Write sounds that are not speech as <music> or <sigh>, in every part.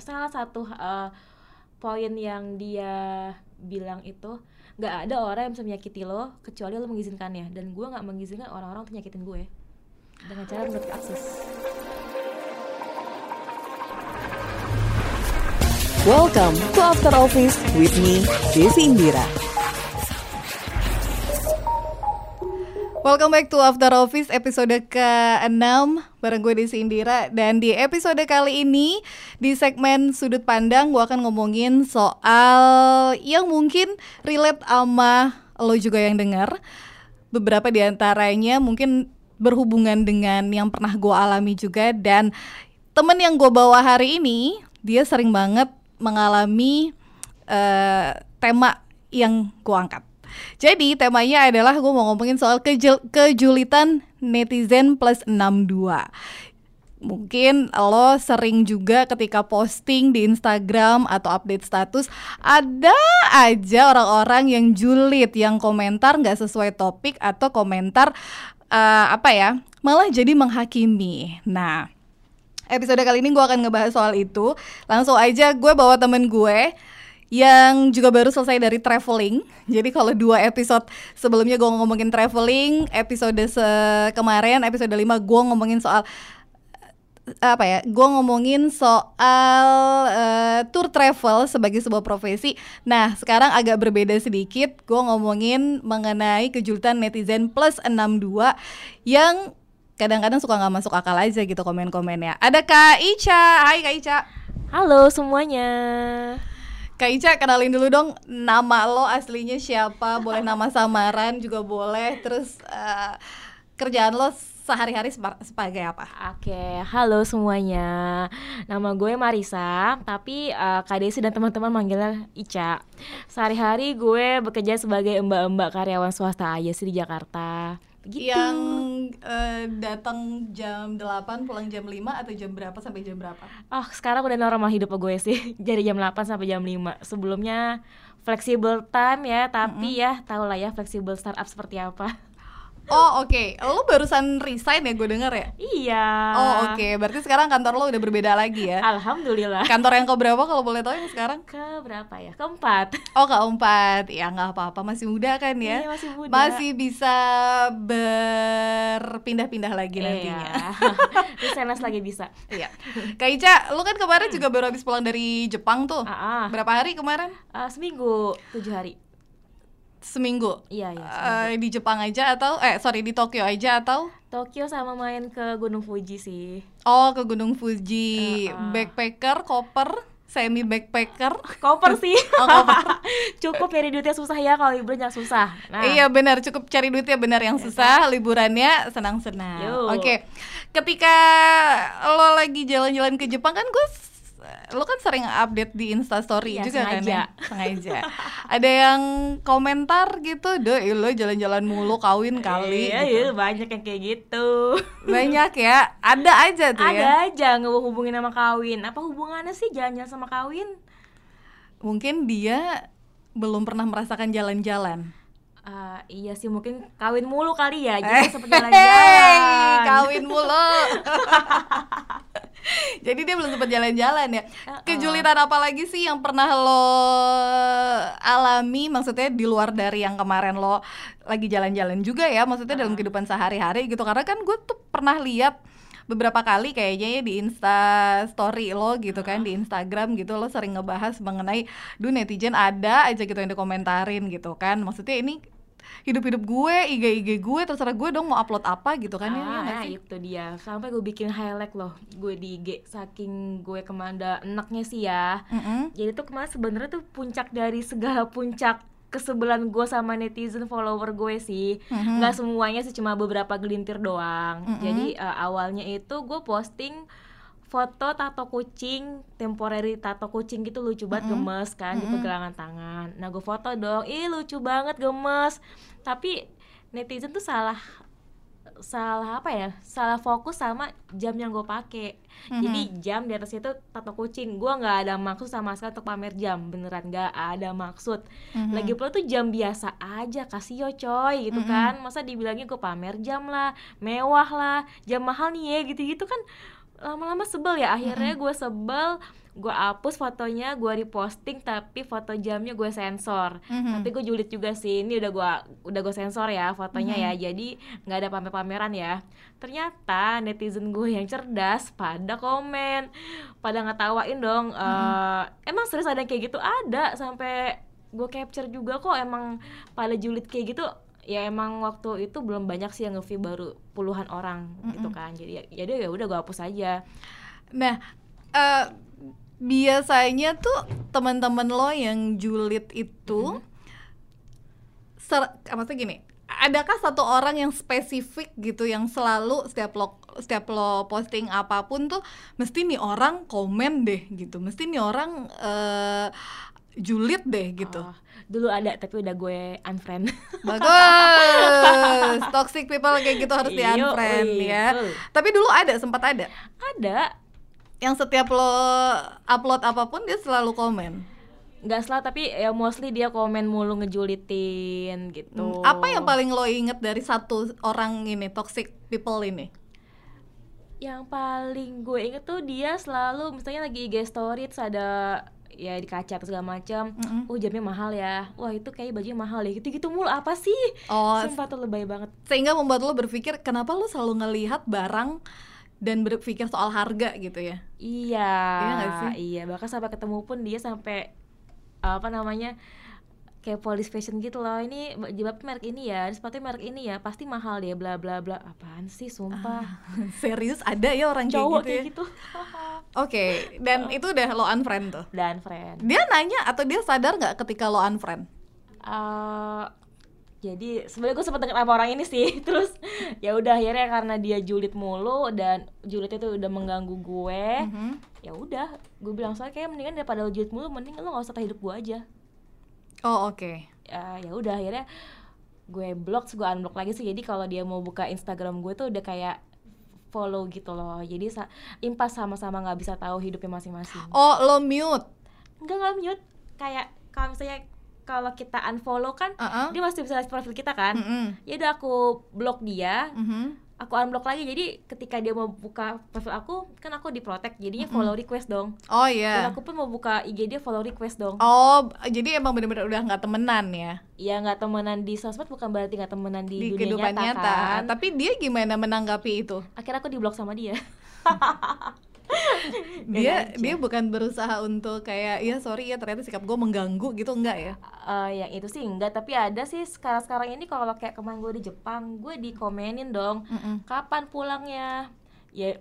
salah satu uh, poin yang dia bilang itu nggak ada orang yang bisa menyakiti lo kecuali lo mengizinkannya dan gue nggak mengizinkan orang-orang untuk nyakitin gue dengan cara menutup akses. Welcome to After Office with me, Desi Indira. Welcome back to After Office episode ke-6 bareng gue Desi Indira. Dan di episode kali ini di segmen sudut pandang gue akan ngomongin soal yang mungkin relate sama lo juga yang dengar beberapa di antaranya mungkin berhubungan dengan yang pernah gue alami juga. Dan temen yang gue bawa hari ini dia sering banget mengalami uh, tema yang gue angkat. Jadi temanya adalah gue mau ngomongin soal kejul kejulitan netizen plus 62 Mungkin lo sering juga ketika posting di Instagram atau update status Ada aja orang-orang yang julid, yang komentar nggak sesuai topik atau komentar uh, apa ya malah jadi menghakimi Nah episode kali ini gue akan ngebahas soal itu. Langsung aja gue bawa temen gue yang juga baru selesai dari traveling. Jadi kalau dua episode sebelumnya gue ngomongin traveling, episode se kemarin episode 5 gue ngomongin soal apa ya? Gue ngomongin soal uh, tour travel sebagai sebuah profesi. Nah, sekarang agak berbeda sedikit. Gue ngomongin mengenai kejutan netizen plus 62 yang kadang-kadang suka nggak masuk akal aja gitu komen-komennya. Ada Kak Ica, hai Kak Ica. Halo semuanya. Kak Ica kenalin dulu dong nama lo aslinya siapa, boleh nama samaran juga boleh, terus uh, kerjaan lo sehari-hari sebagai apa? Oke, halo semuanya. Nama gue Marisa, tapi uh, Kak Desi dan teman-teman manggilnya Ica. Sehari-hari gue bekerja sebagai mbak-mbak karyawan swasta aja sih di Jakarta gitu. Yang uh, datang jam 8 pulang jam 5 atau jam berapa sampai jam berapa? Oh, sekarang udah normal hidup gue sih. <laughs> Jadi jam 8 sampai jam 5. Sebelumnya flexible time ya, tapi mm -hmm. ya tau lah ya flexible startup seperti apa. Oh oke, okay. lo barusan resign ya gue denger ya? Iya. Oh oke, okay. berarti sekarang kantor lo udah berbeda lagi ya? Alhamdulillah. Kantor yang ke berapa kalau boleh tahu yang sekarang? Ke berapa ya? Keempat. Oh keempat, ya nggak apa-apa, masih muda kan ya? Iya masih muda. Masih bisa berpindah-pindah lagi iya. nantinya. <laughs> Resign lagi bisa. Iya. Kak Ica, lo kan kemarin juga baru habis pulang dari Jepang tuh. Uh -uh. Berapa hari kemarin? Uh, seminggu, tujuh hari seminggu. Iya, iya. Uh, di Jepang aja atau eh sorry di Tokyo aja atau? Tokyo sama main ke Gunung Fuji sih. Oh, ke Gunung Fuji. Uh, uh. Backpacker, koper, semi backpacker. Koper sih. <laughs> oh, koper. <laughs> cukup cari duitnya susah ya kalau liburan yang susah. Nah. Iya benar, cukup cari duitnya benar yang iya, susah, kan? liburannya senang-senang. Oke. Okay. Ketika lo lagi jalan-jalan ke Jepang kan gue lo kan sering update di Instastory ya, juga sengaja. kan ya? <laughs> sengaja. Ada yang komentar gitu deh lo jalan-jalan mulu kawin kali iya, gitu. iya banyak yang kayak gitu. Banyak ya? Ada aja tuh ada ya. Ada aja ngehubungin sama kawin. Apa hubungannya sih jalan-jalan sama kawin? Mungkin dia belum pernah merasakan jalan-jalan. Uh, iya sih mungkin kawin mulu kali ya <laughs> jadi sempat jalan-jalan. Kawin mulu <laughs> jadi dia belum sempat jalan-jalan ya. Kejulitan apa lagi sih yang pernah lo alami? Maksudnya di luar dari yang kemarin lo lagi jalan-jalan juga ya maksudnya dalam kehidupan sehari-hari gitu. Karena kan gue tuh pernah lihat beberapa kali kayaknya ya di Insta story lo gitu kan di Instagram gitu lo sering ngebahas mengenai duh netizen ada aja gitu yang dikomentarin gitu kan. Maksudnya ini hidup-hidup gue, IG-IG gue, terserah gue dong mau upload apa gitu kan ya, ah, ya, ya itu dia. Sampai gue bikin highlight loh gue di IG saking gue ke mana enaknya sih ya. Mm -hmm. Jadi tuh kemarin sebenarnya tuh puncak dari segala puncak kesebelan gue sama netizen follower gue sih mm-hmm. nggak semuanya sih cuma beberapa gelintir doang mm-hmm. jadi uh, awalnya itu gue posting foto tato kucing temporary tato kucing gitu lucu banget mm -hmm. gemes kan mm -hmm. di pergelangan tangan nah gue foto dong ih lucu banget gemes tapi netizen tuh salah salah apa ya salah fokus sama jam yang gue pakai mm-hmm. jadi jam di atas itu tato kucing gue nggak ada maksud sama sekali untuk pamer jam beneran nggak ada maksud mm-hmm. lagi pula tuh jam biasa aja kasih yo coy gitu mm-hmm. kan masa dibilangnya gue pamer jam lah mewah lah jam mahal nih ya gitu gitu kan lama-lama sebel ya akhirnya gue sebel gue hapus fotonya gue reposting tapi foto jamnya gue sensor Mhm. tapi gue julid juga sih ini udah gue udah gue sensor ya fotonya Mm-hmm. ya jadi nggak ada pamer-pameran ya ternyata netizen gue yang cerdas pada komen pada ngetawain dong Mm-hmm. eh, emang serius ada yang kayak gitu ada sampai gue capture juga kok emang pada julid kayak gitu ya emang waktu itu belum banyak sih yang nge-view baru puluhan orang gitu kan. Jadi ya jadi ya udah gue hapus aja. Nah, eh, biasanya tuh teman-teman lo yang julid itu, ser- eh, maksudnya gini, adakah satu orang yang spesifik gitu yang selalu setiap lo setiap lo posting apa pun tuh mesti nih orang komen deh gitu, mesti nih orang eh, julid deh gitu. Oh, dulu ada tapi udah gue unfriend. <laughs> Bagus, toxic people kayak gitu harus di unfriend ya. Tapi dulu ada, sempat ada. Ada. Yang setiap lo upload apa pun dia selalu komen. nggak salah tapi ya mostly dia komen mulu ngejulitin gitu. Hmm, Apa yang paling lo inget dari satu orang ini toxic people ini? yang paling gue inget tuh dia selalu misalnya lagi IG story terus ada ya di kaca atau segala macam Mm-mm. oh jamnya mahal ya. Wah itu kayak bajunya mahal ya gitu gitu mulu. Apa sih? Oh, sumpah tuh lebay banget. sehingga membuat lo berpikir kenapa lo selalu ngelihat barang dan berpikir soal harga gitu ya? iya. Iya sih? iya bahkan sampai ketemu pun dia sampai apa namanya kayak police fashion gitu loh. Ini jilbab merek ini ya sepatu merek ini ya pasti mahal deh bla bla bla. Apaan sih sumpah. <laughs> Serius? Ada ya orang cowok kayak gitu ya? kayak gitu. Oke, dan itu udah lo unfriend tuh. dan friend Dia nanya atau dia sadar nggak ketika lo unfriend? Eh, jadi sebenarnya gue sempat deket sama orang ini sih. <laughs> Terus ya udah akhirnya karena dia julid mulu dan julidnya tuh udah mengganggu gue Mhm. ya udah. Gue bilang soalnya kayak mendingan daripada lo julid mulu mending lo gak usah hidup gue aja Oh oke. ya ya udah akhirnya gue blok gue unblock lagi sih jadi kalau dia mau buka Instagram gue tuh udah kayak follow gitu loh jadi sa- impas sama-sama nggak bisa tahu hidupnya masing-masing Oh lo mute. enggak nggak mute kayak kalau misalnya kalau kita unfollow kan Uh-uh. dia masih bisa lihat profil kita kan Mm-mm. ya udah aku blok dia Mhm. Aku unblock lagi. Jadi ketika dia mau buka profil aku kan aku di protect jadinya follow request dong. Oh dan iya. aku pun mau buka IG dia follow request dong. Oh, jadi emang bener-bener udah nggak temenan ya? Ya nggak temenan di sosmed bukan berarti nggak temenan di, di, dunia kehidupan nyata, nyata. kan? Tapi dia gimana menanggapi itu? akhirnya aku diblok sama dia <laughs> <laughs> Dia dia bukan berusaha untuk kayak ya sorry ya ternyata sikap gue mengganggu gitu enggak ya? Eh, yang itu sih enggak tapi ada sih sekarang sekarang ini kalau kayak kemarin gue di Jepang gue dikomenin dong Mm-mm. kapan pulangnya? Ya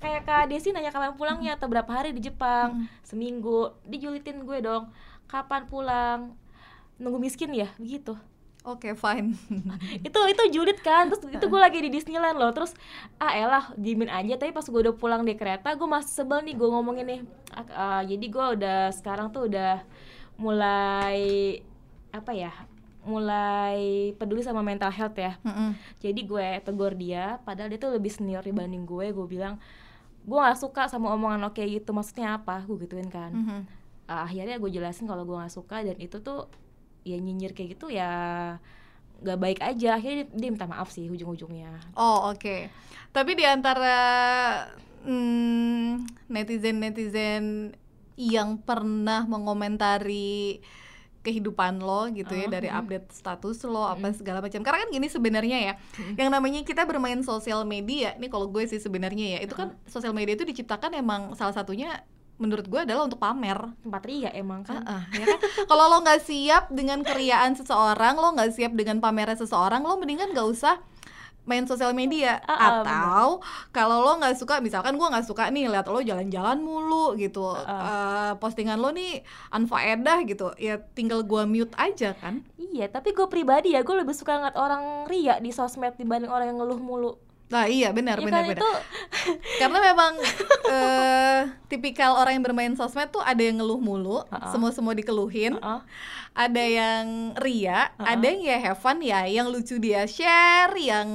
kayak kak Desi nanya kapan pulangnya atau berapa hari di Jepang seminggu dijulitin gue dong kapan pulang? Nunggu miskin ya begitu Oke fine. <laughs> itu itu julid kan terus itu gue lagi di Disneyland loh terus ah elah diemin aja tapi pas gue udah pulang di kereta gue masih sebel nih gue ngomongin nih ah, jadi gue udah sekarang tuh udah mulai apa ya mulai peduli sama mental health ya Mm-mm. jadi gue tegur dia padahal dia tuh lebih senior dibanding gue gue bilang gue nggak suka sama omongan lo kayak gitu maksudnya apa gue gituin kan Mhm. Ah, akhirnya gue jelasin kalau gue nggak suka dan itu tuh ya nyinyir kayak gitu ya nggak baik aja. Akhirnya dia, dia minta maaf sih ujung-ujungnya. Oh oke. Tapi di antara hmm, netizen-netizen yang pernah mengomentari kehidupan lo gitu ya Oh, dari update status lo apa segala macam. Karena kan gini sebenarnya ya, yang namanya kita bermain sosial media, ini kalau gue sih sebenarnya ya, itu kan sosial media itu diciptakan emang salah satunya menurut gue adalah untuk pamer. tempat ria emang kan Ah, ya kan? Kalau lo nggak siap dengan keriaan seseorang, lo nggak siap dengan pameran seseorang, lo mendingan nggak usah main sosial media. Ah, Atau kalau lo nggak suka, misalkan gue nggak suka nih lihat lo jalan-jalan mulu gitu, Ah, Eh, postingan lo nih unfaedah gitu, ya tinggal gue mute aja kan? iya tapi gue pribadi ya gue lebih suka ngeliat orang ria di sosmed dibanding orang yang ngeluh mulu Nah iya benar ya benar kan benar. itu <laughs> Karena memang eh, tipikal orang yang bermain sosmed tuh ada yang ngeluh mulu, ah. semua semua dikeluhin. Heeh. ada yang ria, Uh-uh. ada yang ya have fun ya, yang lucu dia share, yang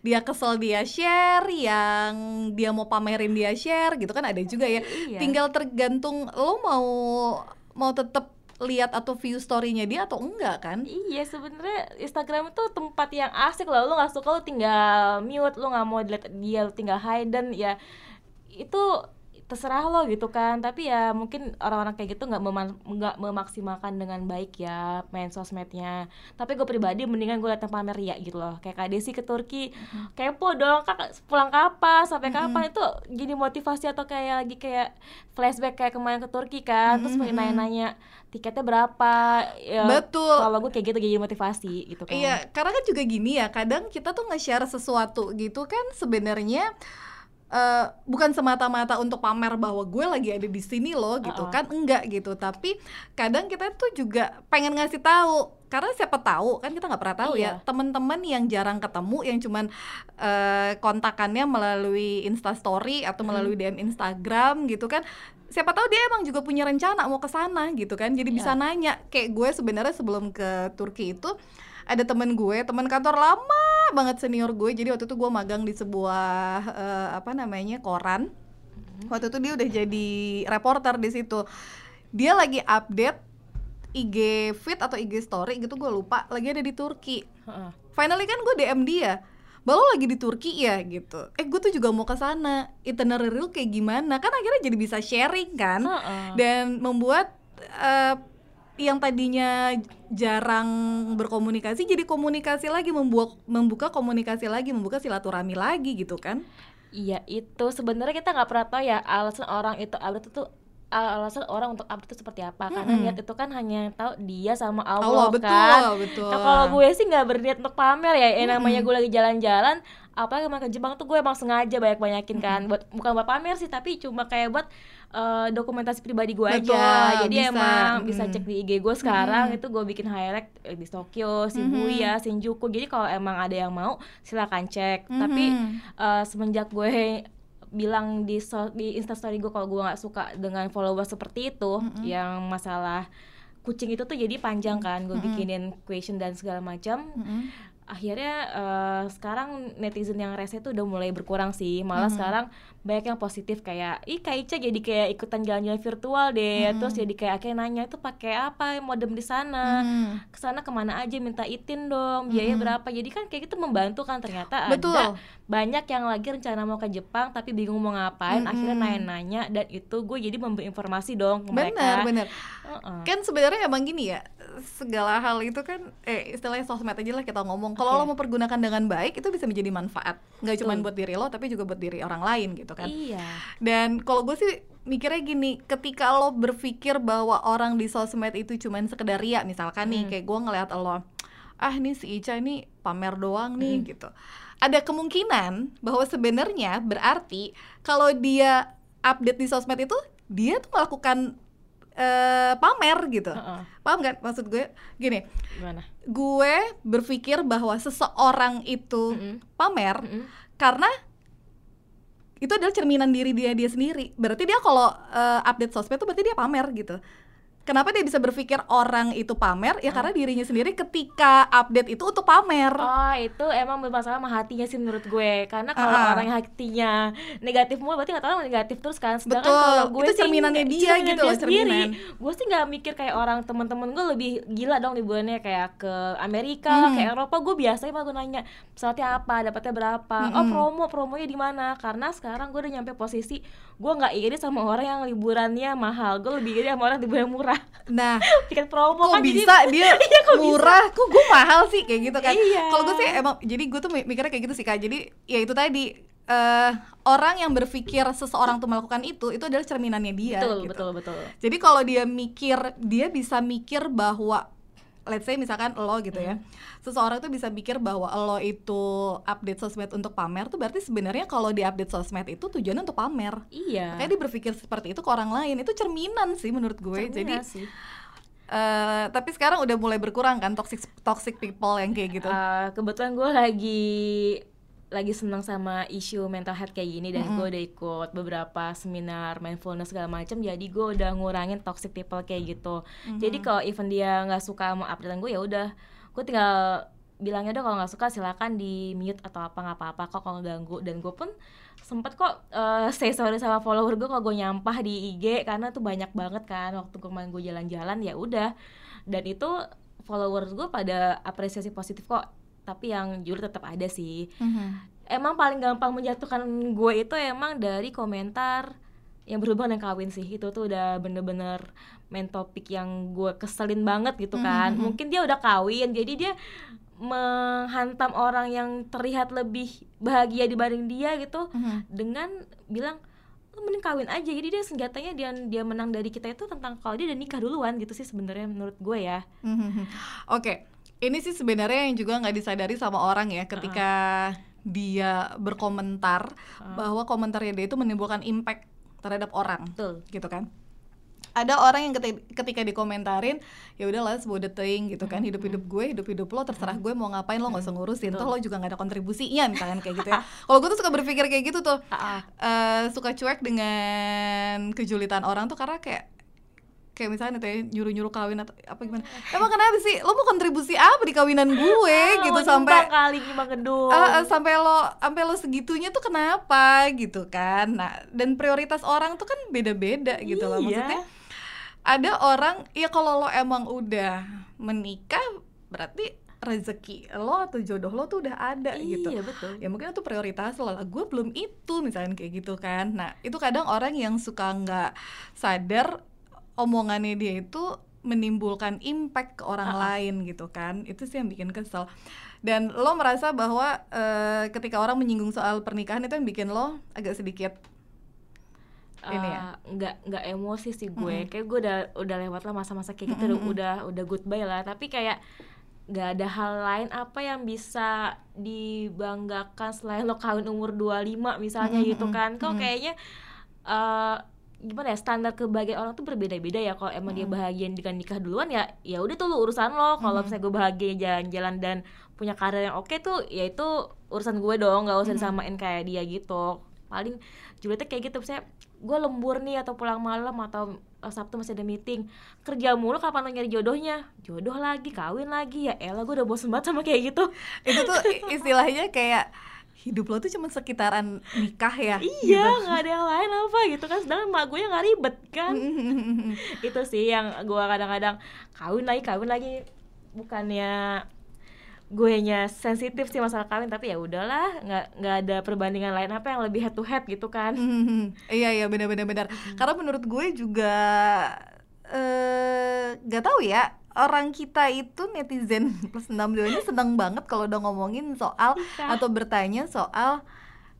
dia kesel dia share, yang dia mau pamerin dia share gitu kan ada juga ya. Iya. Tinggal tergantung lo mau mau tetap lihat atau view story-nya dia atau enggak kan? Iya sebenarnya Instagram itu tempat yang asik loh. Lo nggak suka lo tinggal mute, lo nggak mau dilihat dia lo tinggal hidden ya. itu terserah lo gitu kan. Tapi ya mungkin orang-orang kayak gitu nggak nggak memaksimalkan dengan baik ya main sosmednya. Tapi gue pribadi mendingan gue datang pamer ya gitu loh. Kayak kak Desi ke Turki mm-hmm. kepo dong kak pulang kapan? Sampai mm-hmm. kapan? Itu gini motivasi atau kayak lagi kayak flashback kayak kemarin ke Turki kan. Mm-hmm. terus pengen nanya-nanya tiketnya berapa? Ya, betul. kalau gue kayak gitu jadi motivasi gitu kan. Iya karena kan juga gini ya kadang kita tuh nge-share sesuatu gitu kan sebenarnya uh, bukan semata-mata untuk pamer bahwa gue lagi ada di sini loh gitu uh -uh. kan? Enggak gitu. Tapi kadang kita tuh juga pengen ngasih tahu. Karena siapa tahu kan kita nggak pernah tahu ya, iya. ya teman-teman yang jarang ketemu yang cuman uh, kontakannya melalui instastory atau melalui DM Instagram gitu kan? Siapa tahu dia emang juga punya rencana mau ke sana gitu kan? Jadi yeah. bisa nanya. Kayak gue sebenarnya sebelum ke Turki itu ada temen gue teman kantor lama banget senior gue jadi waktu itu gue magang di sebuah uh, apa namanya koran hmm. waktu itu dia udah jadi reporter di situ dia lagi update IG feed atau IG story gitu gue lupa lagi ada di Turki finally kan gue DM dia Balu lagi di Turki ya gitu. Eh gue tuh juga mau ke sana. Itinerary lu kayak gimana? Kan akhirnya jadi bisa sharing kan. Uh -uh. Dan membuat uh, yang tadinya jarang berkomunikasi jadi komunikasi lagi membuka membuka komunikasi lagi membuka silaturahmi lagi gitu kan? Iya itu. Sebenarnya kita nggak pernah tahu ya alasan orang itu update itu alasan orang untuk update itu seperti apa. Karena -hmm. niat itu kan hanya tahu dia sama Allah, Allah betul, kan. betul. Nah, kalau gue sih nggak berniat untuk pamer ya, ya namanya gue lagi jalan-jalan apalagi kemarin ke Jepang tuh gue emang sengaja banyak banyakin kan buat bukan buat pamer sih tapi cuma kayak buat uh, dokumentasi pribadi gue aja jadi bisa. emang hmm. bisa cek di IG gue sekarang hmm. itu gue bikin highlight eh, di Tokyo Shibuya hmm. Shinjuku jadi kalau emang ada yang mau silakan cek hmm. tapi uh, semenjak gue bilang di so di instastory gue kalau gue nggak suka dengan follower seperti itu hmm. yang masalah kucing itu tuh jadi panjang kan gue bikinin question dan segala macam hmm akhirnya uh, sekarang netizen yang rese tuh udah mulai berkurang sih malah hmm. sekarang banyak yang positif kayak ih kak Ica jadi kayak ikutan jalan-jalan virtual deh hmm. terus jadi kayak akhirnya nanya itu pakai apa modem di sana hmm. ke sana ke mana aja minta itin dong biaya hmm. berapa jadi kan kayak gitu membantu kan ternyata Betul. ada banyak yang lagi rencana mau ke Jepang tapi bingung mau ngapain hmm. akhirnya nanya-nanya dan itu gue jadi memberi informasi dong ke mereka bener bener uh -uh. kan sebenarnya emang gini ya segala hal itu kan eh istilahnya sosmed aja lah kita ngomong kalau okay. lo mau pergunakan dengan baik itu bisa menjadi manfaat nggak cuma buat diri lo tapi juga buat diri orang lain gitu kan iya dan kalau gue sih mikirnya gini ketika lo berpikir bahwa orang di sosmed itu cuma sekedar ria misalkan nih hmm. kayak gue ngeliat lo ah nih si Ica ini pamer doang nih hmm. gitu ada kemungkinan bahwa sebenarnya berarti kalau dia update di sosmed itu dia tuh melakukan uh, pamer gitu. Uh -uh. Paham kan maksud gue? Gini. Gimana? Gue berpikir bahwa seseorang itu mm -hmm. pamer mm -hmm. karena itu adalah cerminan diri dia dia sendiri. Berarti dia kalau uh, update sosmed itu berarti dia pamer gitu. Kenapa dia bisa berpikir orang itu pamer? Ya hmm. karena dirinya sendiri ketika update itu untuk pamer. Oh, itu emang bermasalah sama hatinya sih menurut gue. Karena kalau uh. orang hatinya negatif mulu berarti nggak tahu negatif terus kan. Sedangkan kalau gue itu cerminannya sih, dia gitu loh, cerminan. Gue sih nggak mikir kayak orang temen-temen gue lebih gila dong liburannya kayak ke Amerika, hmm. kayak Eropa. Gue biasanya malah gue nanya pesawatnya apa, dapatnya berapa. Hmm. Oh, promo, promonya di mana? Karena sekarang gue udah nyampe posisi gue nggak iri sama orang yang liburannya mahal. Gue lebih iri sama orang liburan murah Nah, tiket promo kok kan bisa jadi, dia <laughs> iya, kok murah, bisa? kok gue mahal sih kayak gitu kan. Iya. Kalau gue sih emang jadi gue tuh mikirnya kayak gitu sih Kak. Jadi ya itu tadi uh, orang yang berpikir seseorang tuh melakukan itu itu adalah cerminannya dia betul gitu. betul betul jadi kalau dia mikir dia bisa mikir bahwa let's say misalkan lo gitu ya. Hmm. Seseorang tuh bisa mikir bahwa lo itu update sosmed untuk pamer tuh berarti sebenarnya kalau di update sosmed itu tujuannya untuk pamer. Iya. Kayak dia berpikir seperti itu ke orang lain. Itu cerminan sih menurut gue. Cerminan Jadi sih. Uh, tapi sekarang udah mulai berkurang kan toxic toxic people yang kayak gitu. Uh, kebetulan gue lagi lagi seneng sama isu mental health kayak gini dan mm -hmm. gue udah ikut beberapa seminar mindfulness segala macam jadi gue udah ngurangin toxic people kayak gitu. Mm -hmm. jadi kalau even dia nggak suka mau updatean gue ya udah. Gue tinggal bilangnya udah kalau nggak suka silakan di mute atau apa nggak apa-apa kok kalau ganggu. Dan gue pun sempet kok uh, say sorry sama follower gue kalau gue nyampah di IG karena tuh banyak banget kan waktu kemarin gue jalan-jalan ya udah. Dan itu followers gue pada apresiasi positif kok tapi yang jujur tetap ada sih mm-hmm. emang paling gampang menjatuhkan gue itu emang dari komentar yang berhubungan dengan kawin sih itu tuh udah bener-bener main topik yang gue keselin banget gitu kan mm -hmm. mungkin dia udah kawin jadi dia menghantam orang yang terlihat lebih bahagia dibanding dia gitu mm -hmm. dengan bilang lu mending kawin aja jadi dia senjatanya dia dia menang dari kita itu tentang kalau dia udah nikah duluan gitu sih sebenarnya menurut gue ya mm -hmm. oke okay. Ini sih sebenarnya yang juga nggak disadari sama orang ya ketika uh -uh. dia berkomentar uh. bahwa komentarnya dia itu menimbulkan impact terhadap orang Betul. gitu kan. Ada orang yang ketika dikomentarin ya udahlah sebuah deting gitu kan. Hidup hidup gue hidup hidup lo terserah gue mau ngapain lo nggak usah ngurusin toh lo juga nggak ada kontribusinya misalkan kayak gitu ya. <laughs> Kalau gue tuh suka berpikir kayak gitu tuh. Uh, suka cuek dengan kejulitan orang tuh karena kayak kayak misalnya ya, nyuruh-nyuruh kawin atau apa gimana <laughs> emang kenapa sih lo mau kontribusi apa di kawinan gue ah, gitu sampai kali gedung uh, uh, sampai lo sampai lo segitunya tuh kenapa gitu kan nah dan prioritas orang tuh kan beda-beda gitu loh iya. maksudnya ada orang ya kalau lo emang udah menikah berarti rezeki lo atau jodoh lo tuh udah ada iya, gitu. betul. Ya mungkin itu prioritas lo. Gue belum itu misalnya kayak gitu kan. Nah itu kadang orang yang suka nggak sadar omongannya dia itu menimbulkan impact ke orang uh lain gitu kan. Itu sih yang bikin kesel. Dan lo merasa bahwa uh, ketika orang menyinggung soal pernikahan itu yang bikin lo agak sedikit uh, ini ya? Nggak nggak emosi sih gue. Mm -hmm. kayak gue udah udah lewat lah masa-masa kayak gitu mm -hmm. udah udah goodbye lah. Tapi kayak nggak ada hal lain apa yang bisa dibanggakan selain lo kawin umur 25 misalnya mm -hmm. gitu kan. Kok kayaknya uh, gimana ya standar kebahagiaan orang tuh berbeda-beda ya kalau emang hmm. dia bahagia dengan nikah duluan ya ya udah tuh lu urusan lo kalau hmm. misalnya gue bahagia jalan-jalan dan punya karir yang oke okay tuh ya itu urusan gue dong nggak usah hmm. disamain kayak dia gitu paling Julietnya kayak gitu misalnya gue lembur nih atau pulang malam atau uh, Sabtu masih ada meeting kerja mulu kapan lo nyari jodohnya jodoh lagi kawin lagi ya elah gue udah bosen banget sama kayak gitu itu tuh istilahnya kayak hidup lo tuh cuma sekitaran nikah ya? Iya gitu. nggak gitu. ada yang lain apa gitu kan. Sedangkan mak gue nggak ribet kan? Itu sih yang gue kadang-kadang kawin lagi kawin lagi. Bukannya gue nya sensitif sih masalah kawin tapi ya udahlah nggak nggak ada perbandingan lain apa yang lebih head to head gitu kan iya iya benar-benar benar. Karena menurut gue juga eh uh, tahu ya orang kita itu netizen <laughs> plus 62 ini seneng banget kalau udah ngomongin soal nikah. atau bertanya soal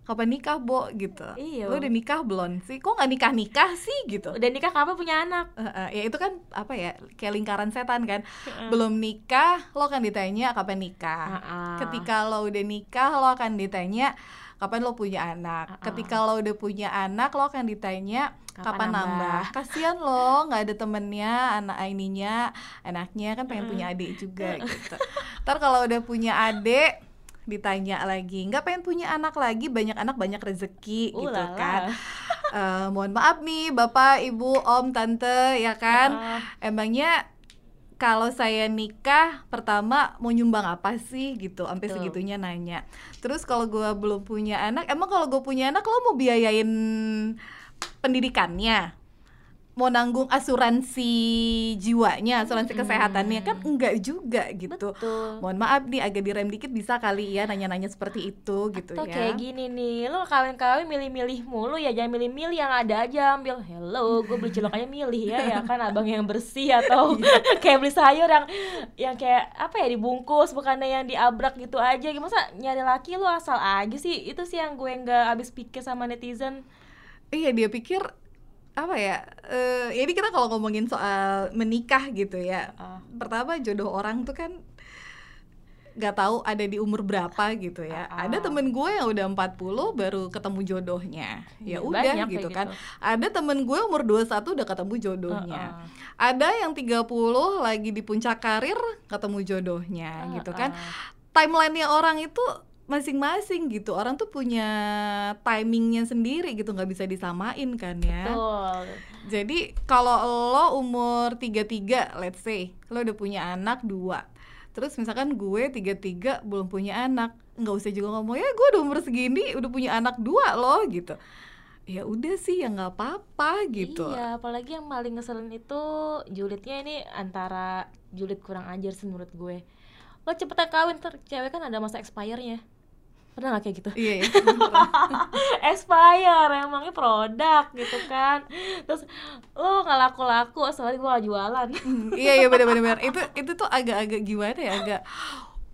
kapan nikah bo gitu. Iya. Lo udah nikah belum sih? Kok nggak nikah nikah sih gitu? Udah nikah kapan punya anak. Uh, uh, ya itu kan apa ya kayak lingkaran setan kan. Uh. belum nikah lo akan ditanya kapan nikah. Uh, uh. ketika lo udah nikah lo akan ditanya kapan lo punya anak? Uh, uh. ketika lo udah punya anak lo akan ditanya kapan, kapan nambah, nambah. kasihan lo nggak ada temennya anak ininya anaknya kan pengen punya adik juga gitu. Ntar kalau udah punya adik ditanya lagi nggak pengen punya anak lagi banyak anak banyak rezeki uh, gitu kan. Uh, mohon maaf nih bapak ibu om tante ya kan? Uh. emangnya kalau saya nikah pertama mau nyumbang apa sih gitu sampai segitunya nanya. Terus kalau gue belum punya anak emang kalau gue punya anak lo mau biayain pendidikannya mau nanggung asuransi jiwanya, asuransi hmm. kesehatannya kan enggak juga gitu. Betul. Mohon maaf nih agak direm dikit bisa kali ya nanya-nanya seperti itu gitu Atau ya. kayak gini nih, lo kawin-kawin milih-milih mulu ya jangan milih-milih yang ada aja ambil. Hello, gue beli cilok aja milih ya ya kan abang yang bersih atau <laughs> iya. <laughs> kayak beli sayur yang yang kayak apa ya dibungkus bukannya yang diabrak gitu aja. Masa nyari laki lo asal aja sih? Itu sih yang gue nggak habis pikir sama netizen. Iya dia pikir apa ya uh, ini kita kalau ngomongin soal menikah gitu ya uh. pertama jodoh orang tuh kan nggak tahu ada di umur berapa gitu ya. Uh, Ada temen gue yang udah 40 baru ketemu jodohnya. Ya udah gitu kan. Gitu. Ada temen gue umur 21 udah ketemu jodohnya. Uh, uh. Ada yang 30 lagi di puncak karir ketemu jodohnya uh, gitu kan. Timelinenya orang itu masing-masing gitu. Orang tuh punya timingnya sendiri gitu nggak bisa disamain kan ya. Betul. jadi kalau lo umur 33 let's say lo udah punya anak dua terus misalkan gue tiga tiga belum punya anak nggak usah juga ngomong ya gue udah umur segini udah punya anak dua lo gitu. Ya udah sih ya nggak apa-apa gitu. Iya apalagi yang paling ngeselin itu julidnya ini antara julid kurang ajar sih menurut gue. Lo cepetan kawin ter cewek kan ada masa expirednya pernah gak kayak gitu? Iya, iya. <laughs> Expire emangnya produk gitu kan. Terus lo nggak laku laku soalnya gue gak jualan. Iya iya benar benar itu itu tuh agak-agak gimana ya? Agak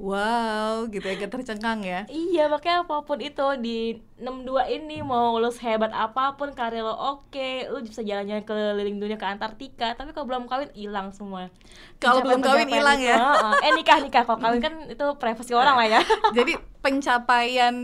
wow gitu ya agak tercengkang ya. Iya makanya apa pun itu di 62 ini mau lo sehebat apa pun karir lo oke lo bisa jalan-jalan keliling dunia ke Antartika tapi kalau belum kawin hilang semua kalau belum kawin hilang ya eh nikah nikah kalau kawin kan itu privasi orang lah ya <laughs> jadi pencapaian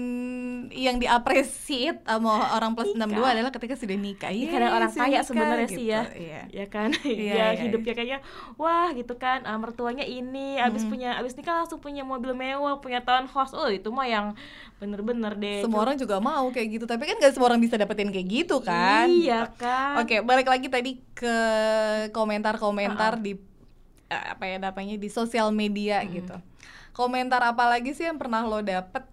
yang diapresiat sama orang plus enam dua adalah ketika sudah nikah. Iya, karena orang kaya sebenarnya gitu. sih ya. Iya. Ya kan? <laughs> Iya, ya, iya, hidupnya kayaknya wah gitu kan. Uh, mertuanya ini abis hmm. punya abis nikah langsung punya mobil mewah, punya townhouse. Oh, itu mah yang bener-bener deh. Semua orang juga mau kayak gitu, tapi kan gak semua orang bisa dapetin kayak gitu kan. Iya kan. Oke, balik lagi tadi ke komentar-komentar uh -uh. di eh, apa ya namanya di sosial media hmm. gitu. Komentar apa lagi sih yang pernah lo dapet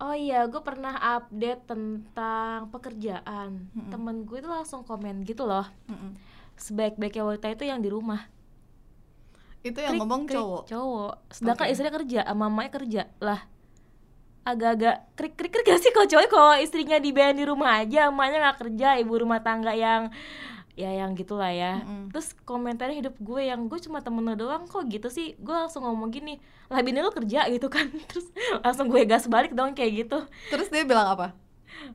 Oh iya, gue pernah update tentang pekerjaan. Mm-hmm. Temen gue itu langsung komen gitu loh. Mm-hmm. Sebaik-baiknya wanita itu yang di rumah. Itu yang krik, ngomong krik, cowok. Cowok. Sedangkan okay. istrinya kerja, mamanya kerja. Lah, agak-agak krik krik krik gak sih? Kalau cowok kalau istrinya di di rumah aja, mamanya nggak kerja, ibu rumah tangga yang ya yang gitulah ya. Mm-hmm. terus komentarnya hidup gue yang gue cuma temen lo doang kok gitu sih? Gue langsung ngomong gini lah bini lo kerja gitu kan. <laughs> Terus langsung gue gas balik dong kayak gitu. Terus dia bilang apa?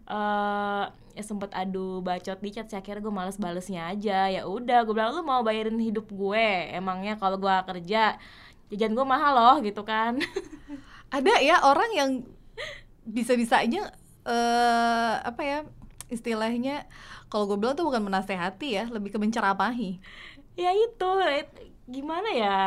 Uh, ya sempet adu bacot di chat sih akhirnya gue males balesnya aja. Ya udah gue bilang lu mau bayarin hidup gue? Emangnya kalau gue kerja jajan gue mahal loh gitu kan. <laughs> Ada ya orang yang bisa bisanya uh, apa ya istilahnya kalau gue bilang tuh bukan menasehati ya lebih ke menceramahi ya itu gimana ya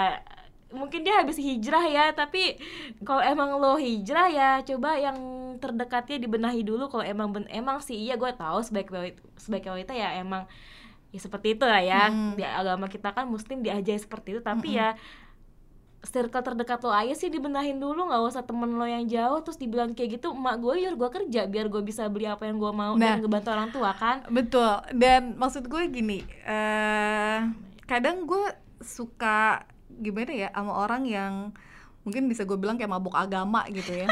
mungkin dia habis hijrah ya tapi kalau emang lo hijrah ya coba yang terdekatnya dibenahi dulu kalau emang ben emang sih iya gue tahu sebagai sebagai wanita ya emang ya seperti itu lah ya hmm. di agama kita kan muslim diajari seperti itu tapi hmm. ya circle terdekat lo aja sih dibenahin dulu nggak usah temen lo yang jauh. Terus dibilang kayak gitu emak gue biar gue kerja biar gue bisa beli apa yang gue mau nah, dan ngebantu orang tua kan? Betul. Dan maksud gue gini uh, kadang gue suka gimana ya sama orang yang mungkin bisa gue bilang kayak mabuk agama gitu ya.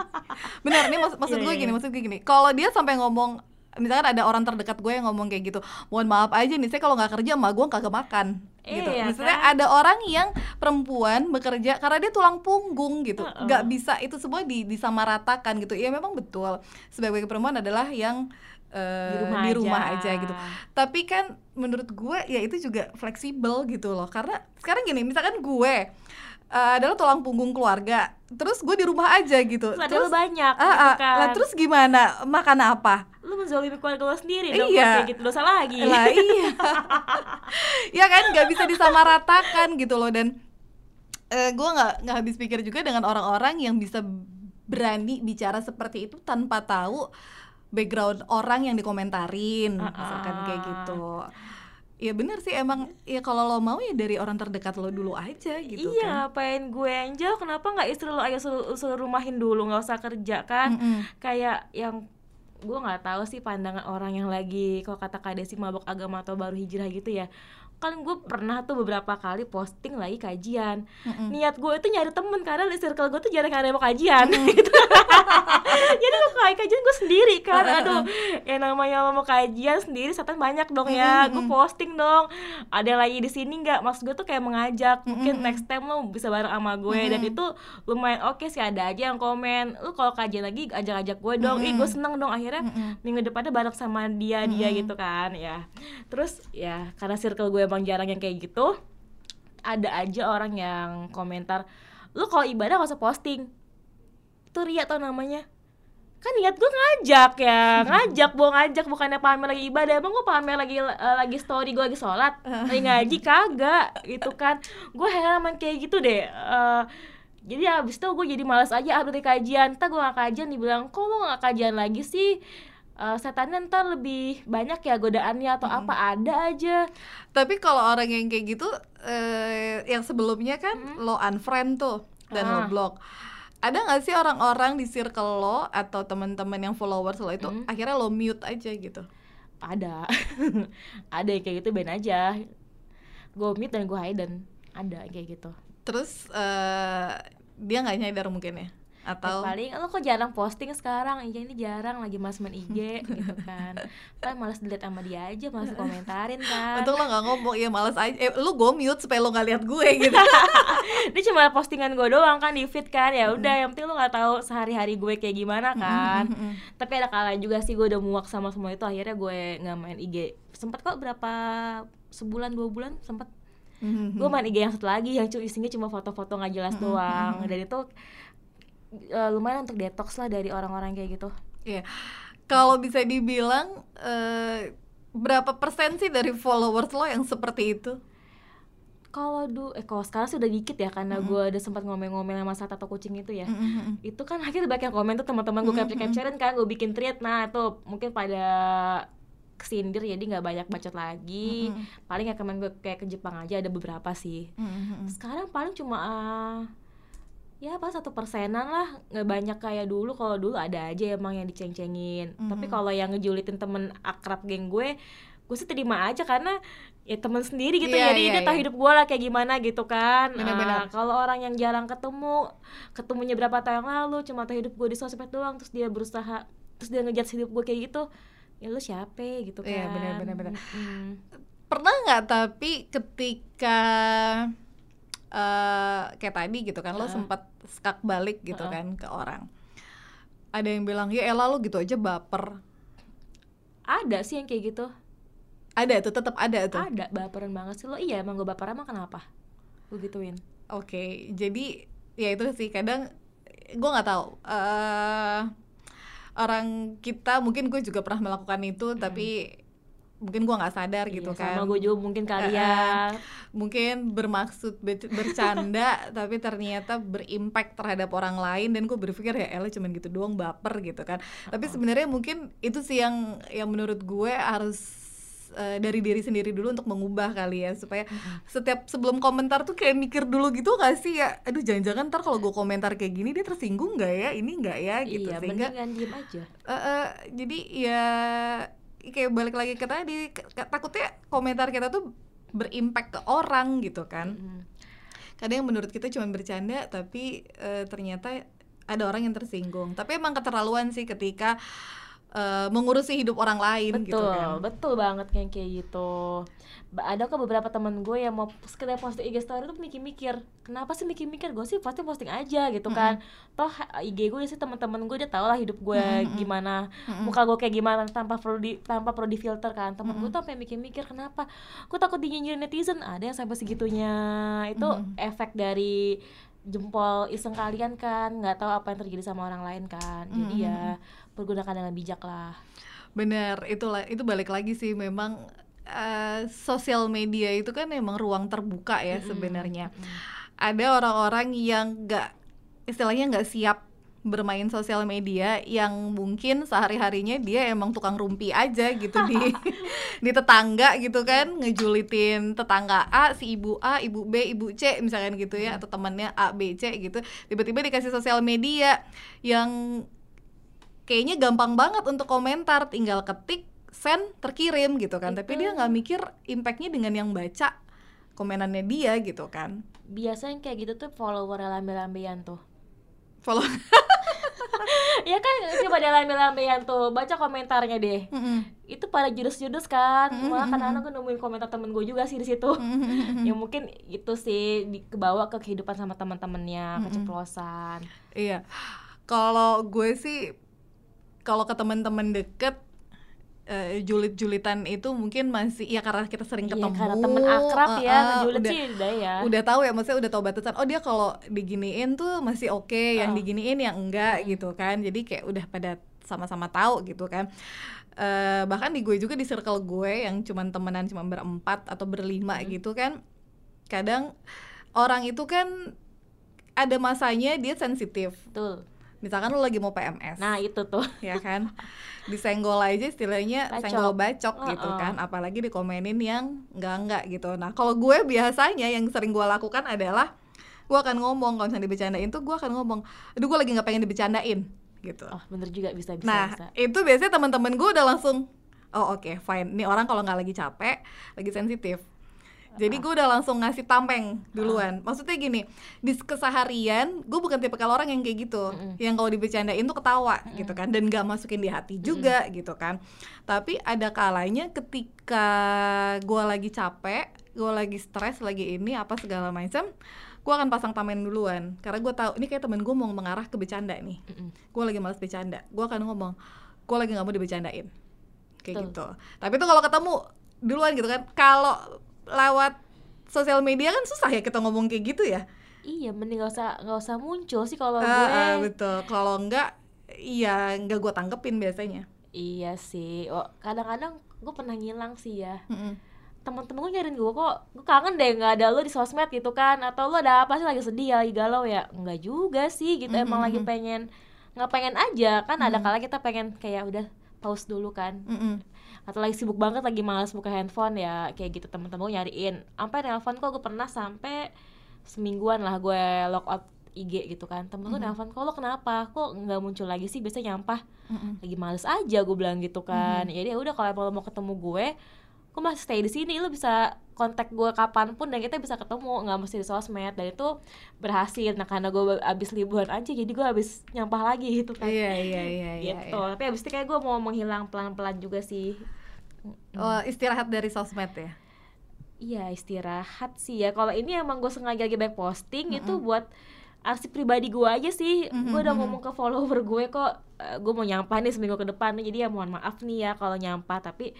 <laughs> Benar nih maksud, maksud yeah, gue yeah. gini maksud gue gini. Kalau dia sampai ngomong misalkan ada orang terdekat gue yang ngomong kayak gitu mohon maaf aja nih saya kalau nggak kerja emak gue kagak makan. Gitu. Iya, maksudnya kan? ada orang yang perempuan bekerja karena dia tulang punggung gitu. Nggak uh -uh. bisa itu semua di disamaratakan gitu. Ya memang betul. Sebagai perempuan adalah yang uh, di rumah, di rumah aja. aja gitu. Tapi kan menurut gue ya itu juga fleksibel gitu loh. Karena sekarang gini misalkan gue uh, adalah tulang punggung keluarga terus gue di rumah aja gitu. Terus, terus banyak uh, uh, kan? lah terus gimana? Makan apa menzolimi keluarga lo sendiri dong iya. kayak gitu dosa lagi lah iya <laughs> <laughs> ya kan nggak bisa disamaratakan gitu loh dan uh, eh, gue nggak nggak habis pikir juga dengan orang-orang yang bisa berani bicara seperti itu tanpa tahu background orang yang dikomentarin uh -uh. misalkan kayak gitu ya bener sih emang ya kalau lo mau ya dari orang terdekat lo dulu aja gitu iya kan. pengen gue yang jauh kenapa nggak istri lo aja suruh, suruh rumahin dulu nggak usah kerja kan mm -hmm. kayak yang gue nggak tahu sih pandangan orang yang lagi kalau kata kak Desi mabok agama atau baru hijrah gitu ya kan gue pernah tuh beberapa kali posting lagi kajian mm-hmm. niat gue itu nyari temen karena di circle gue tuh jarang ada yang mau kajian mm-hmm. <laughs> gitu jadi gue kayak kajian gue sendiri kan. Aduh yang namanya mau kajian sendiri setan banyak dong ya. Gue posting dong. Ada lagi di sini nggak? Maksud gue tuh kayak mengajak. Mungkin next time lo bisa bareng sama gue. Dan itu lumayan oke okay sih ada aja yang komen. Lu kalau kajian lagi ajak-ajak gue dong. Ih gue seneng dong. Akhirnya minggu depannya bareng sama dia dia gitu kan ya. Terus ya karena circle gue emang jarang yang kayak gitu ada aja orang yang komentar lu kalau ibadah gak usah posting. Itu ria tau namanya kan niat gue ngajak ya ngajak gue ngajak. Bukannya pamer lagi ibadah. Emang gue pamer lagi uh, lagi story gue lagi sholat? Lagi ngaji? Kagak gitu kan. Gue heran kayak gitu deh uh, jadi abis itu gue jadi malas aja update kajian. Entah gue gak kajian dibilang kok lo gak kajian lagi sih? Uh, setannya ntar lebih banyak ya godaannya atau hmm. apa? Ada aja. Tapi kalau orang yang kayak gitu uh, yang sebelumnya kan hmm. lo unfriend tuh dan ah. lo block ada nggak sih orang-orang di circle lo atau teman-teman yang followers lo itu hmm. akhirnya lo mute aja gitu? Ada. <laughs> Ada yang kayak gitu ben aja. Gue mute dan gue hide dan ada kayak gitu. Terus uh, dia nggak nyadar mungkin ya atau ya, paling lo kok jarang posting sekarang? Iya ini jarang lagi mas main IG <laughs> gitu kan. Kan malas dilihat sama dia aja malas <laughs> komentarin kan. Untung lo nggak ngomong ya malas aja. Eh, lu gue mute supaya lo nggak lihat gue <laughs> gitu. Dia cuma postingan gue doang kan di feed kan. Ya udah yang penting lo nggak tahu sehari-hari gue kayak gimana kan. tapi ada kala juga sih gue udah muak sama semua itu akhirnya gue nggak main IG sempat kok berapa sebulan dua bulan sempat mm-hmm. gue main IG yang satu lagi yang isinya cuma foto-foto nggak jelas mm-hmm. doang. dan itu uh, lumayan untuk detox lah dari orang-orang kayak gitu Iya, yeah. kalau bisa dibilang uh, berapa persen sih dari followers lo yang seperti itu? kalau du eh kalau sekarang sih udah dikit ya karena mm-hmm. gue udah sempat ngomel-ngomel sama satu atau kucing itu ya mm-hmm. itu kan akhirnya banyak yang komen tuh teman-teman gue capture capturein kan gue bikin thread nah itu mungkin pada kesindir jadi nggak banyak bacot lagi mm-hmm. paling ya kemarin gue kayak ke Jepang aja ada beberapa sih mm-hmm. sekarang paling cuma uh, ya apa satu persenan lah nggak banyak kayak dulu. Kalau dulu ada aja emang yang diceng-cengin. Mm-hmm. tapi kalau yang ngejulitin temen akrab geng gue gue sih terima aja karena ya teman sendiri gitu. Yeah, jadi yeah, dia yeah. tahu hidup gue lah kayak gimana gitu kan. Nah, kalau orang yang jarang ketemu ketemunya berapa tahun yang lalu cuma tahu hidup gue di sosmed doang terus dia berusaha terus dia ngejat hidup gue kayak gitu ya lu siapa gitu kan iya benar benar benar. Hmm. pernah nggak tapi ketika uh, kayak tadi gitu kan uh. lo sempat skak balik gitu uh. kan ke orang ada yang bilang ya Ella lo gitu aja baper ada sih yang kayak gitu ada tuh tetap ada tuh ada baperan banget sih lo iya emang gue baper emang kenapa gue gituin oke okay, jadi ya itu sih kadang gue nggak tahu uh, orang kita mungkin gue juga pernah melakukan itu hmm. tapi mungkin gue nggak sadar gitu iya, kan. sama gue juga mungkin kalian ya. mungkin bermaksud bercanda <laughs> tapi ternyata berimpact terhadap orang lain dan gue berpikir ya Ella cuman gitu doang baper gitu kan. Tapi sebenarnya mungkin itu sih yang yang menurut gue harus uh, dari diri sendiri dulu untuk mengubah kali ya supaya setiap sebelum komentar tuh kayak mikir dulu gitu gak sih? Ya aduh jangan-jangan ntar kalau gue komentar kayak gini dia tersinggung nggak ya? Ini nggak ya? Gitu. Iya, sehingga diem aja. Uh, uh, jadi ya kayak balik lagi ke tadi takutnya komentar kita tuh berimpact ke orang gitu kan mm-hmm. kadang yang menurut kita cuma bercanda tapi uh, ternyata ada orang yang tersinggung tapi emang keterlaluan sih ketika uh, mengurusi hidup orang lain betul, gitu kan. Betul banget kayak kayak gitu. Ada kok beberapa temen gue yang mau sekedar posting IG story tuh mikir-mikir, kenapa sih mikir-mikir? Gue sih pasti posting aja gitu kan. Mm-hmm. Toh IG gue sih teman-teman gue dia tau lah hidup gue mm-hmm. gimana, mm-hmm. muka gue kayak gimana tanpa perlu di tanpa perlu di filter kan. Temen mm-hmm. gue tuh sampai mikir-mikir kenapa? Gue takut dinyinyirin netizen. Ada yang sampai segitunya. Itu mm-hmm. efek dari jempol iseng kalian kan nggak tahu apa yang terjadi sama orang lain kan jadi mm -hmm. ya pergunakan dengan bijak lah bener itulah itu balik lagi sih memang uh, sosial media itu kan memang ruang terbuka ya mm -hmm. sebenarnya mm -hmm. ada orang-orang yang nggak istilahnya nggak siap bermain sosial media yang mungkin sehari-harinya dia emang tukang rumpi aja gitu di <laughs> di tetangga gitu kan. Ngejulitin tetangga A si ibu A ibu B ibu C misalkan gitu ya. Atau temannya A B C gitu. Tiba-tiba dikasih sosial media yang kayaknya gampang banget untuk komentar. Tinggal ketik send terkirim gitu kan. Itu. tapi dia nggak mikir impactnya dengan yang baca komenannya dia gitu kan. Biasanya kayak gitu tuh follower lambe-lambean tuh. Follow <laughs> <laughs> ya kan coba dia lambe-lambean tuh baca komentarnya deh mm -hmm. itu pada judes-judes kan mm -hmm. malah kadang-kadang gue nemuin komentar temen gue juga sih di situ mm -hmm. ya mungkin itu sih kebawa ke kehidupan sama teman-temannya mm -hmm. keceplosan iya kalau gue sih kalau ke teman-teman deket uh, julit-julitan itu mungkin masih ya karena kita sering iya, ketemu iya, karena temen akrab uh, ya uh, udah, sih udah ya. udah tahu ya maksudnya udah tahu batasan oh dia kalau diginiin tuh masih oke okay, uh. yang diginiin yang enggak gitu kan. Jadi kayak udah pada sama-sama tahu gitu kan. Uh, bahkan di gue juga di circle gue yang cuman temenan cuma berempat atau berlima hmm. gitu kan kadang orang itu kan ada masanya dia sensitif. Betul misalkan lo lagi mau PMS nah itu tuh. Ya kan? Disenggol aja istilahnya bacok. senggol bacok uh -uh. gitu kan? Apalagi dikomenin yang enggak enggak gitu. Nah kalau gue biasanya yang sering gue lakukan adalah gue akan ngomong kalau misalnya dibecandain tuh gue akan ngomong aduh gue lagi nggak pengen dibecandain gitu. Oh bener juga bisa bisa nah bisa. itu biasanya teman-teman gue udah langsung oh oke okay, fine. Ini orang kalau nggak lagi capek lagi sensitif Jadi gue udah langsung ngasih tameng duluan. Maksudnya gini, di keseharian gue bukan tipe kalau orang yang kayak gitu, Mm-mm. yang kalau dibecandain tuh ketawa gitu kan, dan gak masukin di hati juga gitu kan. Tapi ada kalanya ketika gue lagi capek, gue lagi stres, lagi ini apa segala macam, gue akan pasang tameng duluan. Karena gue tahu ini kayak temen gue mau mengarah ke bercanda nih. Mm-mm. Gue lagi malas bercanda, gue akan ngomong, gue lagi nggak mau dibecandain, kayak Betul. gitu. Tapi tuh kalau ketemu duluan gitu kan, kalau lewat sosial media kan susah ya kita ngomong kayak gitu ya. Iya, mending gak usah nggak usah muncul sih kalau Ah, gue. ah, betul. Kalau enggak, iya enggak gue tanggepin biasanya. Iya sih. Oh, kadang-kadang gue pernah ngilang sih ya. Mm-mm. Temen-temen gue nyariin gue kok, gue kangen deh nggak ada lu di sosmed gitu kan? Atau lu ada apa sih lagi sedih ya, lagi galau ya? Enggak juga sih, gitu. Emang lagi pengen nggak pengen aja kan? Ada Mhm. kala kita pengen kayak udah pause dulu kan? Mm-mm. Atau lagi sibuk banget lagi malas buka handphone ya kayak gitu temen-temen gue nyariin. Sampai nelpon kok gue pernah sampai semingguan lah gue lock out IG gitu kan. Temen gue Mhm. nelpon kok lo kenapa? Kok nggak muncul lagi sih? Biasanya nyampah. Mm-mm. lagi males aja gue bilang gitu kan. Jadi ya udah kalau emang lo mau ketemu gue gue masih stay di sini lo bisa kontak gue kapan pun dan kita bisa ketemu nggak mesti di sosmed dan itu berhasil nah karena gue abis liburan aja jadi gue abis nyampah lagi gitu kan Iya iya iya iya. gitu iya. tapi abis itu kayak gue mau menghilang pelan-pelan juga sih Oh, istirahat dari sosmed ya. Iya istirahat sih ya. Kalau ini emang gue sengaja lagi banyak posting itu buat arsip pribadi gue aja sih. Gue udah ngomong ke follower gue kok gue mau nyampah nih seminggu ke depan nih. Jadi ya mohon maaf nih ya kalau nyampah. Tapi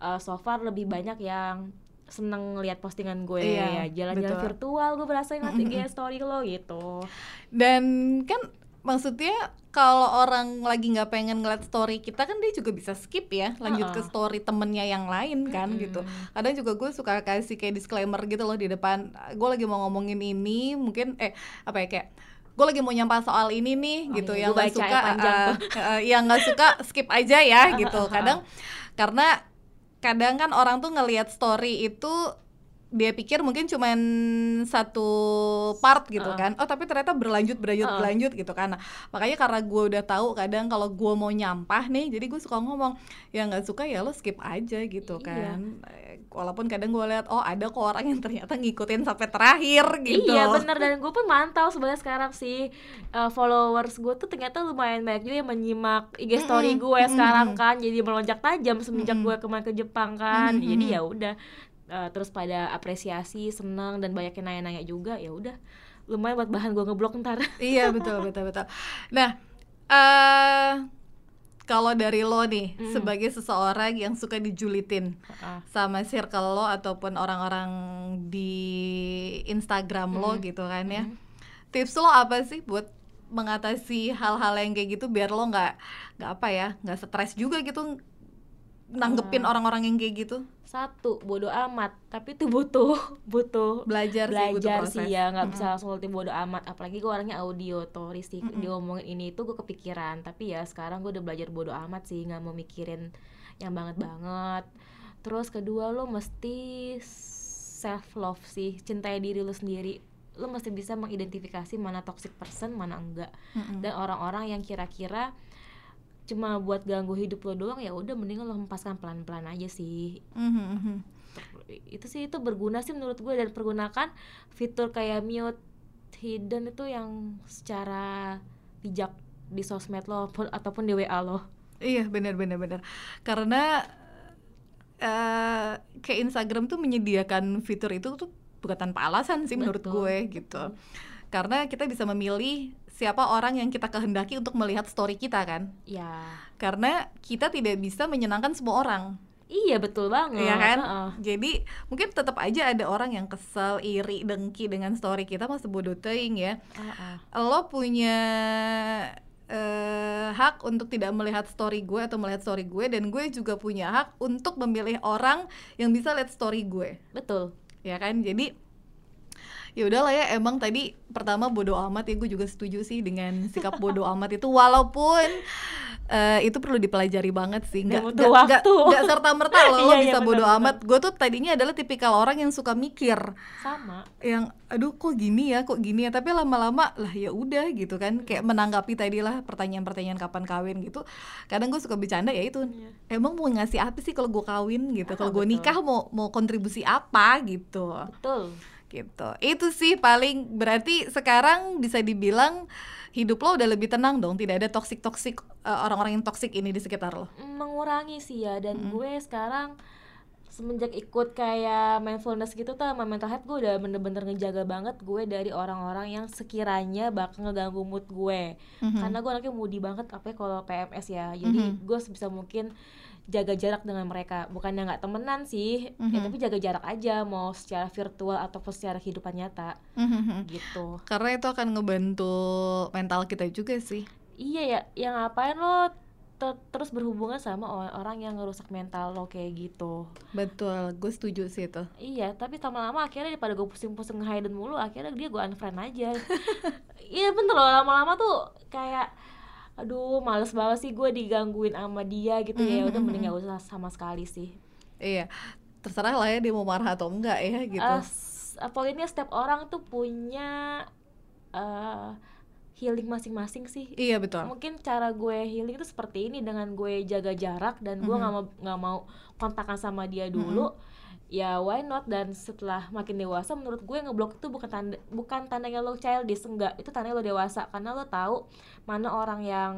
eh, so far lebih banyak yang seneng lihat postingan gue. Iya, ya jalan-jalan virtual gue berasa ngeliat IG <laughs> story lo gitu. Dan kan maksudnya kalau orang lagi nggak pengen ngeliat story kita kan dia juga bisa skip ya lanjut ke Uh-uh. story temennya yang lain kan gitu. Kadang juga gue suka kasih kayak disclaimer gitu loh di depan gue lagi mau ngomongin ini mungkin eh apa ya kayak gue lagi mau nyampah soal ini nih Oh gitu iya, yang nggak ya, suka uh, uh, yang nggak suka skip aja ya gitu. <laughs> Kadang karena kadang kan orang tuh ngelihat story itu dia pikir mungkin cuman satu part gitu Uh-uh. kan. Oh tapi ternyata berlanjut berlanjut Uh-uh. berlanjut gitu kan. Nah, makanya karena gue udah tahu kadang kalau gue mau nyampah nih jadi gue suka ngomong ya nggak suka ya lo skip aja gitu Iya. kan. Eh, walaupun kadang gue lihat oh ada kok orang yang ternyata ngikutin sampai terakhir gitu. Iya bener. Dan gue pun mantau sebenarnya sekarang sih uh, followers gue tuh ternyata lumayan banyak juga yang menyimak IG story gue sekarang kan. Jadi melonjak tajam semenjak gue kemarin ke Jepang kan. Jadi ya udah uh, terus pada apresiasi senang dan banyak yang nanya-nanya juga ya udah. Lumayan buat bahan gue ngeblok ntar. <laughs> Iya betul betul betul. Nah eh kalau dari lo nih Mm. sebagai seseorang yang suka dijulitin Ah, sama circle lo ataupun orang-orang di Instagram lo gitu kan ya tips lo apa sih buat mengatasi hal-hal yang kayak gitu biar lo nggak nggak apa ya nggak stres juga gitu nanggepin orang-orang yang kayak gitu? Satu bodoh amat. Tapi itu butuh <laughs> butuh belajar, sih butuh belajar sih ya. Nggak bisa langsung ulti bodo amat. Apalagi gue orangnya audio toris sih Mm-mm. dia ngomongin ini itu gue kepikiran. Tapi ya sekarang gue udah belajar bodo amat sih nggak mau mikirin yang banget banget. Terus kedua lo mesti self love sih cintai diri lo sendiri. Lo mesti bisa mengidentifikasi mana toxic person mana enggak. Mm-mm. dan orang-orang yang kira-kira cuma buat ganggu hidup lo doang ya udah mending lo hempaskan pelan-pelan aja sih. Mhm, mhm. itu sih itu berguna sih menurut gue dan pergunakan fitur kayak mute hidden itu yang secara bijak di sosmed lo pun- ataupun di WA lo. Iya benar benar benar karena eh kayak Instagram tuh menyediakan fitur itu tuh bukan tanpa alasan sih menurut Betul, gue gitu karena kita bisa memilih siapa orang yang kita kehendaki untuk melihat story kita kan ya karena kita tidak bisa menyenangkan semua orang iya betul banget Iya kan? Heeh. Jadi mungkin tetap aja ada orang yang kesel, iri, dengki dengan story kita masih bodoh teing ya. Heeh. Lo punya eh, hak untuk tidak melihat story gue atau melihat story gue dan gue juga punya hak untuk memilih orang yang bisa lihat story gue betul ya kan jadi ya udahlah ya emang tadi pertama bodoh amat ya gue juga setuju sih dengan sikap bodoh amat itu. Walaupun uh, itu perlu dipelajari banget sih. Nggak nggak nggak serta merta lo, <laughs> iya, lo bisa iya, bodoh amat. gue tuh tadinya adalah tipikal orang yang suka mikir. Sama. Yang aduh kok gini ya kok gini ya? Tapi lama-lama lah ya udah gitu kan. Kayak menanggapi tadi lah pertanyaan-pertanyaan kapan kawin gitu. Kadang gue suka bercanda ya itu. Iya. emang mau ngasih apa sih kalau gue kawin? gitu. Ah, kalau gue nikah mau mau kontribusi apa? gitu. Betul gitu. Itu sih paling berarti sekarang bisa dibilang hidup lo udah lebih tenang dong tidak ada toksik toksik uh, orang-orang yang toksik ini di sekitar lo. Mengurangi sih ya dan mm gue sekarang semenjak ikut kayak mindfulness gitu tuh sama mental health gue udah bener-bener ngejaga banget gue dari orang-orang yang sekiranya bakal ngeganggu mood gue. Mm-hmm. karena gue anaknya moody banget apa kalau PMS ya. Jadi mm-hmm. gue sebisa mungkin jaga jarak dengan mereka. Bukannya nggak temenan sih mm-hmm. ya tapi jaga jarak aja mau secara virtual ataupun secara kehidupan nyata. Mm-hmm. gitu. Karena itu akan ngebantu mental kita juga sih. Iya ya yang ngapain lo ter terus berhubungan sama orang yang ngerusak mental lo kayak gitu? Betul gue setuju sih itu. Iya tapi lama-lama akhirnya daripada gue pusing-pusing nge mulu akhirnya dia gue unfriend aja. <laughs> Iya bener loh lama-lama tuh kayak aduh males banget sih gue digangguin sama dia gitu. Mm -hmm. ya udah mending gak usah sama sekali sih. Iya terserah lah ya dia mau marah atau enggak ya gitu. Uh, pokoknya setiap orang tuh punya uh, healing masing-masing sih. Iya betul. Mungkin cara gue healing itu seperti ini dengan gue jaga jarak dan gue nggak mm -hmm. mau nggak mau kontakkan sama dia dulu mm -hmm ya why not dan setelah makin dewasa menurut gue ngeblok itu bukan tanda bukan tandanya lo childish enggak itu tandanya lo dewasa karena lo tahu mana orang yang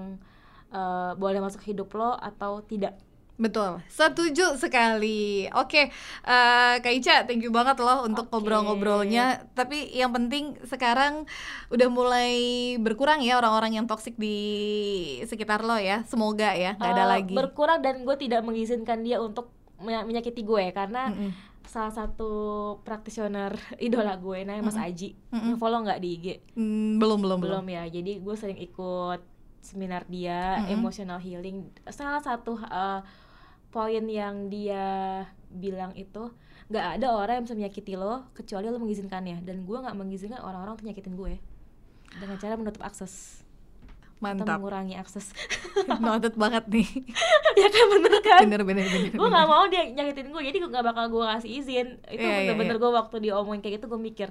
uh, boleh masuk hidup lo atau tidak Betul, setuju sekali. Oke, okay, uh, eh, Kak Ica, thank you banget loh untuk okay. ngobrol-ngobrolnya. Tapi yang penting sekarang udah mulai berkurang ya orang-orang yang toksik di sekitar lo ya. Semoga ya, nggak ada uh, lagi. Berkurang dan gue tidak mengizinkan dia untuk menyakiti gue karena mm -mm. Salah satu praktisioner <laughs> idola gue namanya Mas Aji. Mm -mm. follow nggak di IG mm, belum belum belum ya. Jadi gue sering ikut seminar dia mm -hmm. emotional healing. Salah satu uh, poin yang dia bilang itu nggak ada orang yang bisa menyakiti lo kecuali lo mengizinkannya. Dan gue nggak mengizinkan orang-orang untuk nyakitin gue dengan cara menutup akses mantap. atau mengurangi akses. <laughs> Noted banget nih. <laughs> Ya kan bener kan? Bener bener bener gue gak mau dia nyakitin gue jadi gue gak bakal gue kasih izin. Itu yeah, iya, bener-bener yeah, yeah. gue waktu diomongin kayak gitu gue mikir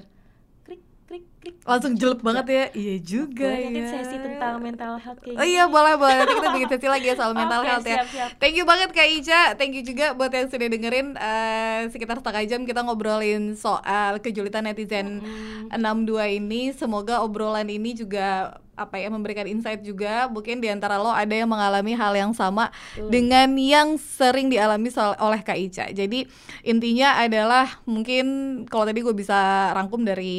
klik klik langsung jelek banget ya. Iya juga Boleh ya. sesi tentang mental health kayak oh iya boleh boleh. Nanti kita bikin sesi lagi ya soal <laughs> mental okay, health ya. siap. thank you banget kak Ica thank you juga buat yang sudah dengerin uh, sekitar setengah jam kita ngobrolin soal kejulitan netizen mm. 62 ini. Semoga obrolan ini juga apa ya memberikan insight juga. Mungkin di antara lo ada yang mengalami hal yang sama uh. dengan yang sering dialami soal, oleh Kak Ica. Jadi intinya adalah mungkin kalau tadi gue bisa rangkum dari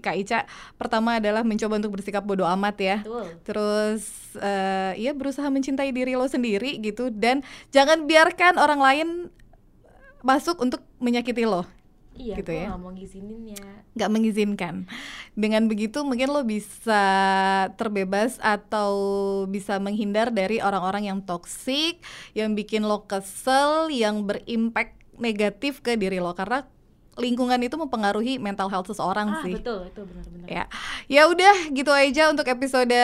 Kak Ica pertama adalah mencoba untuk bersikap bodoh amat ya. Uh. terus uh, ya berusaha mencintai diri lo sendiri gitu. Dan jangan biarkan orang lain masuk untuk menyakiti lo Iya, gitu ya. gak mau ngizinin ya. Gak mengizinkan. Dengan begitu mungkin lo bisa terbebas atau bisa menghindar dari orang-orang yang toksik, yang bikin lo kesel, yang berimpact negatif ke diri lo karena lingkungan itu mempengaruhi mental health seseorang ah, sih. betul, itu benar-benar. Ya. Ya udah gitu aja untuk episode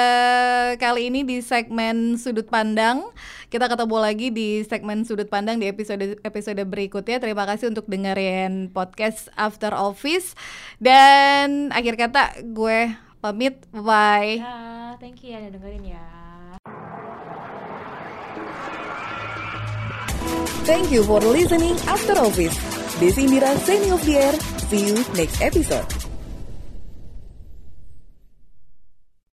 kali ini di segmen sudut pandang. Kita ketemu lagi di segmen sudut pandang di episode episode berikutnya. Terima kasih untuk dengerin podcast After Office dan akhir kata gue pamit. Bye. Ya, thank you ya udah dengerin ya. Thank you for listening After Office. Desi Indira signing off the air. See you next episode.